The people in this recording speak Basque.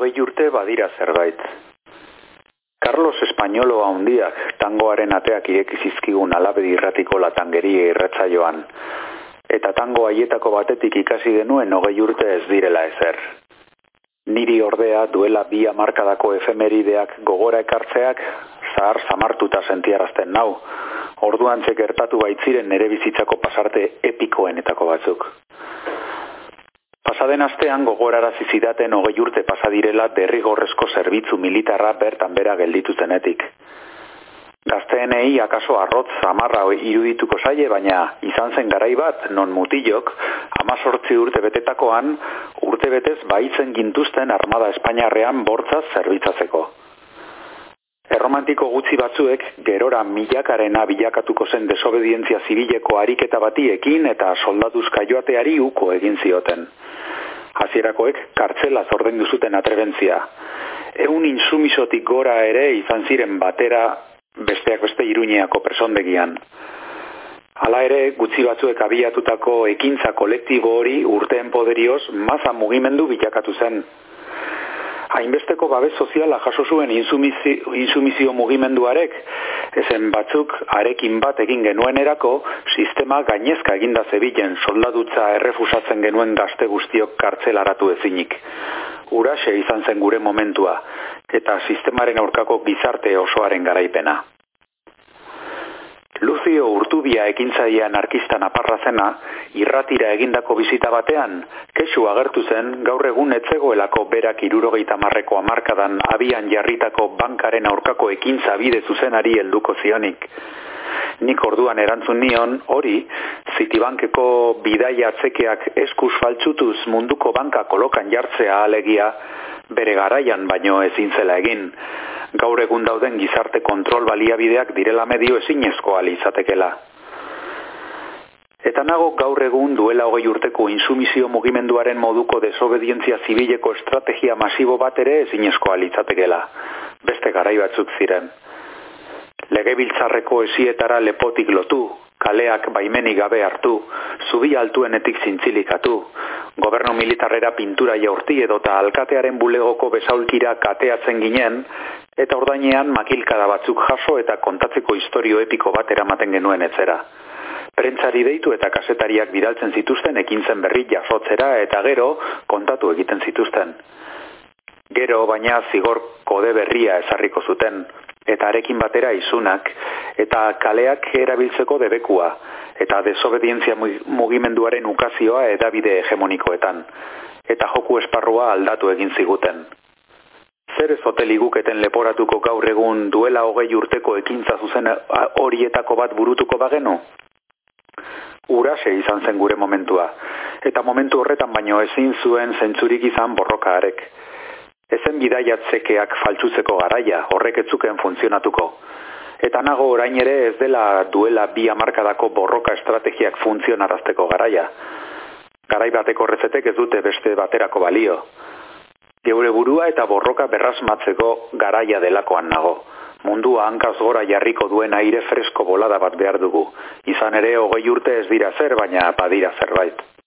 hogei urte badira zerbait. Carlos Espainolo handiak tangoaren ateak ireki zizkigun alabe irratiko latangeria irratsaioan. Eta tango haietako batetik ikasi genuen hogei urte ez direla ezer. Niri ordea duela bi amarkadako efemerideak gogora ekartzeak zahar zamartuta sentiarazten nau. Orduan gertatu baitziren nere bizitzako pasarte epikoenetako batzuk. Pasaden astean gogorarazi zidaten hogei urte pasadirela derrigorrezko zerbitzu militarra bertan bera gelditu zenetik. Gazteenei akaso arrotz zamarra irudituko zaie, baina izan zen garai bat non mutilok amazortzi urte betetakoan urte betez baitzen gintuzten armada Espainiarrean bortzaz zerbitzatzeko. Erromantiko gutxi batzuek gerora milakarena bilakatuko zen desobedientzia zibileko ariketa batiekin eta soldatuzka joateari uko egin zioten. Hasierakoek kartzela zorden duzuten atrebentzia. Eun insumisotik gora ere izan ziren batera besteak beste iruñeako presondegian. Hala ere, gutxi batzuek abiatutako ekintza kolektibo hori urteen poderioz maza mugimendu bilakatu zen hainbesteko babes soziala jaso zuen insumizio mugimenduarek, ezen batzuk arekin bat egin genuenerako sistema gainezka eginda zebilen soldadutza errefusatzen genuen gazte guztiok kartzelaratu ezinik. Urase izan zen gure momentua, eta sistemaren aurkako gizarte osoaren garaipena. Luzio urtubia ekintzaia narkistan aparra zena, irratira egindako bizita batean, kesu agertu zen gaur egun etzegoelako berak irurogeita marreko amarkadan abian jarritako bankaren aurkako ekintza bide zuzenari helduko zionik. Nik orduan erantzun nion, hori, zitibankeko bidaia atzekeak eskus faltsutuz munduko banka kolokan jartzea alegia, bere garaian baino ezin zela egin gaur egun dauden gizarte kontrol baliabideak direla medio ezinezko izatekela. Eta nago gaur egun duela hogei urteko insumizio mugimenduaren moduko desobedientzia zibileko estrategia masibo bat ere ezinezko alitzatekela. Beste garai batzuk ziren. Legebiltzarreko esietara lepotik lotu, kaleak baimenik gabe hartu, zubi altuenetik zintzilikatu, gobernu militarrera pintura jaurti edota alkatearen bulegoko besaulkira kateatzen ginen, eta ordainean makilkada batzuk jaso eta kontatzeko historio epiko bat eramaten genuen etzera. Prentzari deitu eta kasetariak bidaltzen zituzten ekintzen berri jasotzera eta gero kontatu egiten zituzten. Gero baina zigor kode berria ezarriko zuten, eta arekin batera izunak, eta kaleak erabiltzeko debekua, eta desobedientzia mugimenduaren ukazioa edabide hegemonikoetan, eta joku esparrua aldatu egin ziguten zer ez hoteli guketen leporatuko gaur egun duela hogei urteko ekintza zuzen horietako bat burutuko bagenu? Urase izan zen gure momentua, eta momentu horretan baino ezin zuen zentzurik izan borrokaarek. Ezen bidaiatzekeak faltsutzeko garaia, horrek etzuken funtzionatuko. Eta nago orain ere ez dela duela bi amarkadako borroka estrategiak funtzionarazteko garaia. Garai bateko horrezetek ez dute beste baterako balio geure burua eta borroka berrasmatzeko garaia delakoan nago. Mundua hankaz gora jarriko duen aire fresko bolada bat behar dugu. Izan ere, hogei urte ez dira zer, baina badira zerbait.